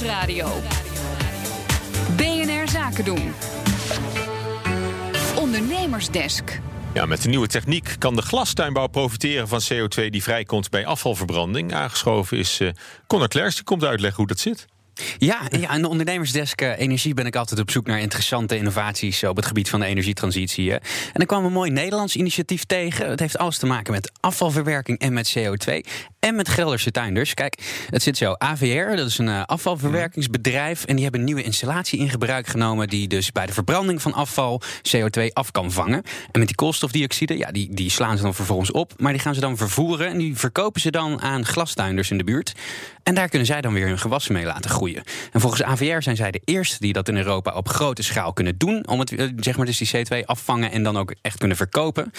Nieuwsradio. BNR Zaken doen. Ondernemersdesk. Ja, met de nieuwe techniek kan de glastuinbouw profiteren van CO2 die vrijkomt bij afvalverbranding. Aangeschoven is uh, Conor Klers, die komt uitleggen hoe dat zit. Ja, ja, aan de ondernemersdesk uh, energie ben ik altijd op zoek naar interessante innovaties op het gebied van de energietransitie. En er kwam een mooi Nederlands initiatief tegen. Het heeft alles te maken met afvalverwerking en met CO2 en met Gelderse tuinders. Kijk, het zit zo. AVR, dat is een uh, afvalverwerkingsbedrijf. En die hebben een nieuwe installatie in gebruik genomen. die dus bij de verbranding van afval CO2 af kan vangen. En met die koolstofdioxide, ja, die, die slaan ze dan vervolgens op. Maar die gaan ze dan vervoeren. En die verkopen ze dan aan glastuinders in de buurt. En daar kunnen zij dan weer hun gewassen mee laten groeien. En volgens AVR zijn zij de eerste die dat in Europa op grote schaal kunnen doen. Om het, eh, zeg maar, dus die CO2 afvangen en dan ook echt kunnen verkopen.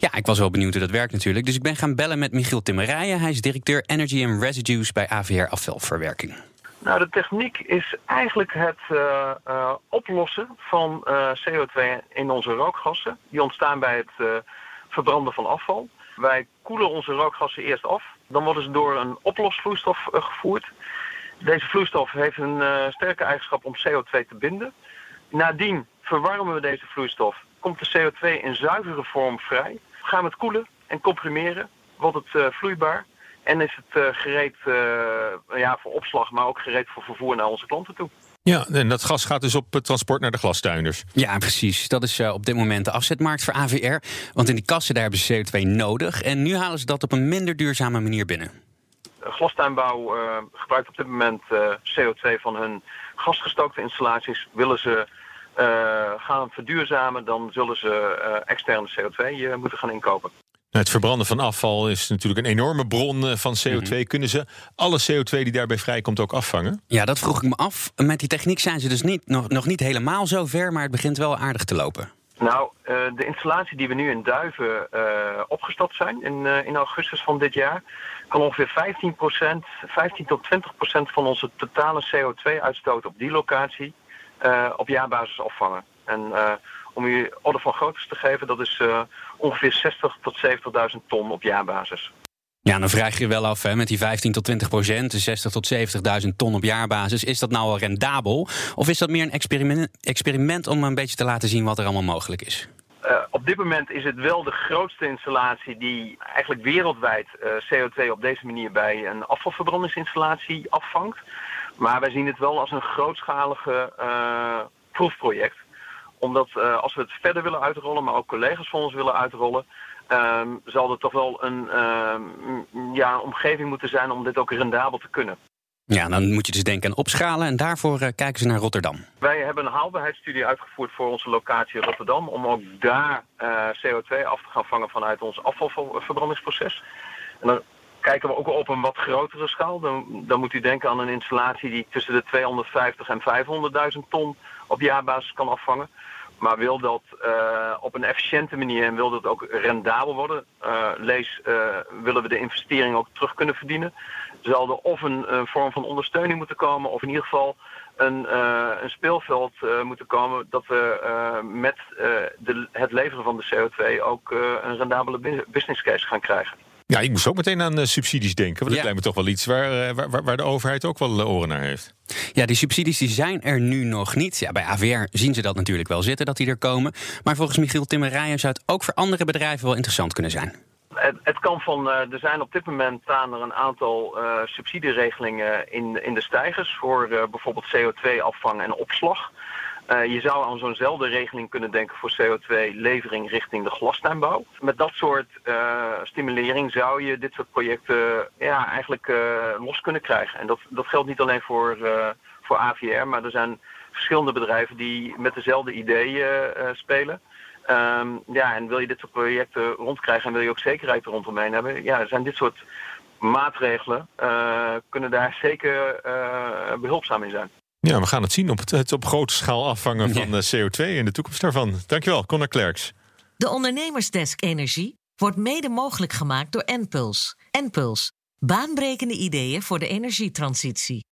Ja, ik was wel benieuwd hoe dat werkt natuurlijk. Dus ik ben gaan bellen met Michiel Timmerijen. Hij is directeur Energy and Residues bij AVR Afvalverwerking. Nou, de techniek is eigenlijk het uh, uh, oplossen van uh, CO2 in onze rookgassen. Die ontstaan bij het verbranden van afval. Wij koelen onze rookgassen eerst af. Dan worden ze door een oplosvloeistof gevoerd. Deze vloeistof heeft een sterke eigenschap om CO2 te binden. Nadien verwarmen we deze vloeistof. Komt de CO2 in zuivere vorm vrij gaan we het koelen en comprimeren, wordt het uh, vloeibaar. En is het uh, gereed uh, ja, voor opslag, maar ook gereed voor vervoer naar onze klanten toe. Ja, en dat gas gaat dus op transport naar de glastuinders. Ja, precies. Dat is op dit moment de afzetmarkt voor AVR. Want in die kassen daar hebben ze CO2 nodig. En nu halen ze dat op een minder duurzame manier binnen. Glastuinbouw gebruikt op dit moment CO2 van hun gasgestookte installaties. Willen ze gaan verduurzamen, dan zullen ze uh, externe CO2 uh, moeten gaan inkopen. Nou, het verbranden van afval is natuurlijk een enorme bron van CO2. Mm -hmm. Kunnen ze alle CO2 die daarbij vrijkomt ook afvangen? Ja, dat vroeg ik me af. Met die techniek zijn ze dus niet, nog, nog niet helemaal zo ver, maar het begint wel aardig te lopen. Nou, de installatie die we nu in Duiven opgestart zijn in, in augustus van dit jaar, kan ongeveer 15%, 15 tot 20% van onze totale CO2-uitstoot op die locatie op jaarbasis opvangen. En uh, om u orde van grootte te geven, dat is uh, ongeveer 60 tot 70.000 ton op jaarbasis. Ja, dan vraag je je wel af, hè, met die 15 tot 20 procent, 60 tot 70.000 ton op jaarbasis, is dat nou al rendabel? Of is dat meer een experiment, experiment om een beetje te laten zien wat er allemaal mogelijk is? Uh, op dit moment is het wel de grootste installatie die eigenlijk wereldwijd uh, CO2 op deze manier bij een afvalverbrandingsinstallatie afvangt. Maar wij zien het wel als een grootschalige uh, proefproject. Omdat uh, als we het verder willen uitrollen, maar ook collega's van ons willen uitrollen, um, zal er toch wel een um, ja, omgeving moeten zijn om dit ook rendabel te kunnen. Ja, dan moet je dus denken aan opschalen en daarvoor uh, kijken ze naar Rotterdam. Wij hebben een haalbaarheidsstudie uitgevoerd voor onze locatie Rotterdam om ook daar CO2 af te gaan vangen vanuit ons afvalverbrandingsproces. En dan kijken we ook op een wat grotere schaal. Dan, dan moet u denken aan een installatie die tussen de 250 en 500.000 ton op jaarbasis kan afvangen. Maar wil dat uh, op een efficiënte manier en wil dat ook rendabel worden, uh, lees, uh, willen we de investering ook terug kunnen verdienen, zal er of een, een vorm van ondersteuning moeten komen, of in ieder geval een, een speelveld moeten komen dat we met de, het leveren van de CO2 ook een rendabele business case gaan krijgen. Ja, ik moest ook meteen aan uh, subsidies denken. Want dat lijkt me toch wel iets waar, uh, waar, waar, de overheid ook wel oren naar heeft. Ja, die subsidies die zijn er nu nog niet. Ja, bij AVR zien ze dat natuurlijk wel zitten, dat die er komen. Maar volgens Michiel Timmerijen zou het ook voor andere bedrijven wel interessant kunnen zijn. Het, het kan van, uh, er zijn op dit moment staan er een aantal subsidieregelingen in, in de stijgers voor bijvoorbeeld CO2-afvang en opslag. Uh, je zou aan zo'nzelfde regeling kunnen denken voor CO2-levering richting de glastuinbouw. Met dat soort uh, stimulering zou je dit soort projecten ja, eigenlijk uh, los kunnen krijgen. En dat, dat geldt niet alleen voor, voor AVR, maar er zijn verschillende bedrijven die met dezelfde ideeën spelen. Um, ja, en wil je dit soort projecten rondkrijgen en wil je ook zekerheid er rondomheen hebben, ja, zijn dit soort maatregelen kunnen daar zeker behulpzaam in zijn. Ja, we gaan het zien op het, het op grote schaal afvangen van ja. CO2 en de toekomst daarvan. Dankjewel, Connor Klerks. De Ondernemersdesk Energie wordt mede mogelijk gemaakt door Enpuls. Enpuls, baanbrekende ideeën voor de energietransitie.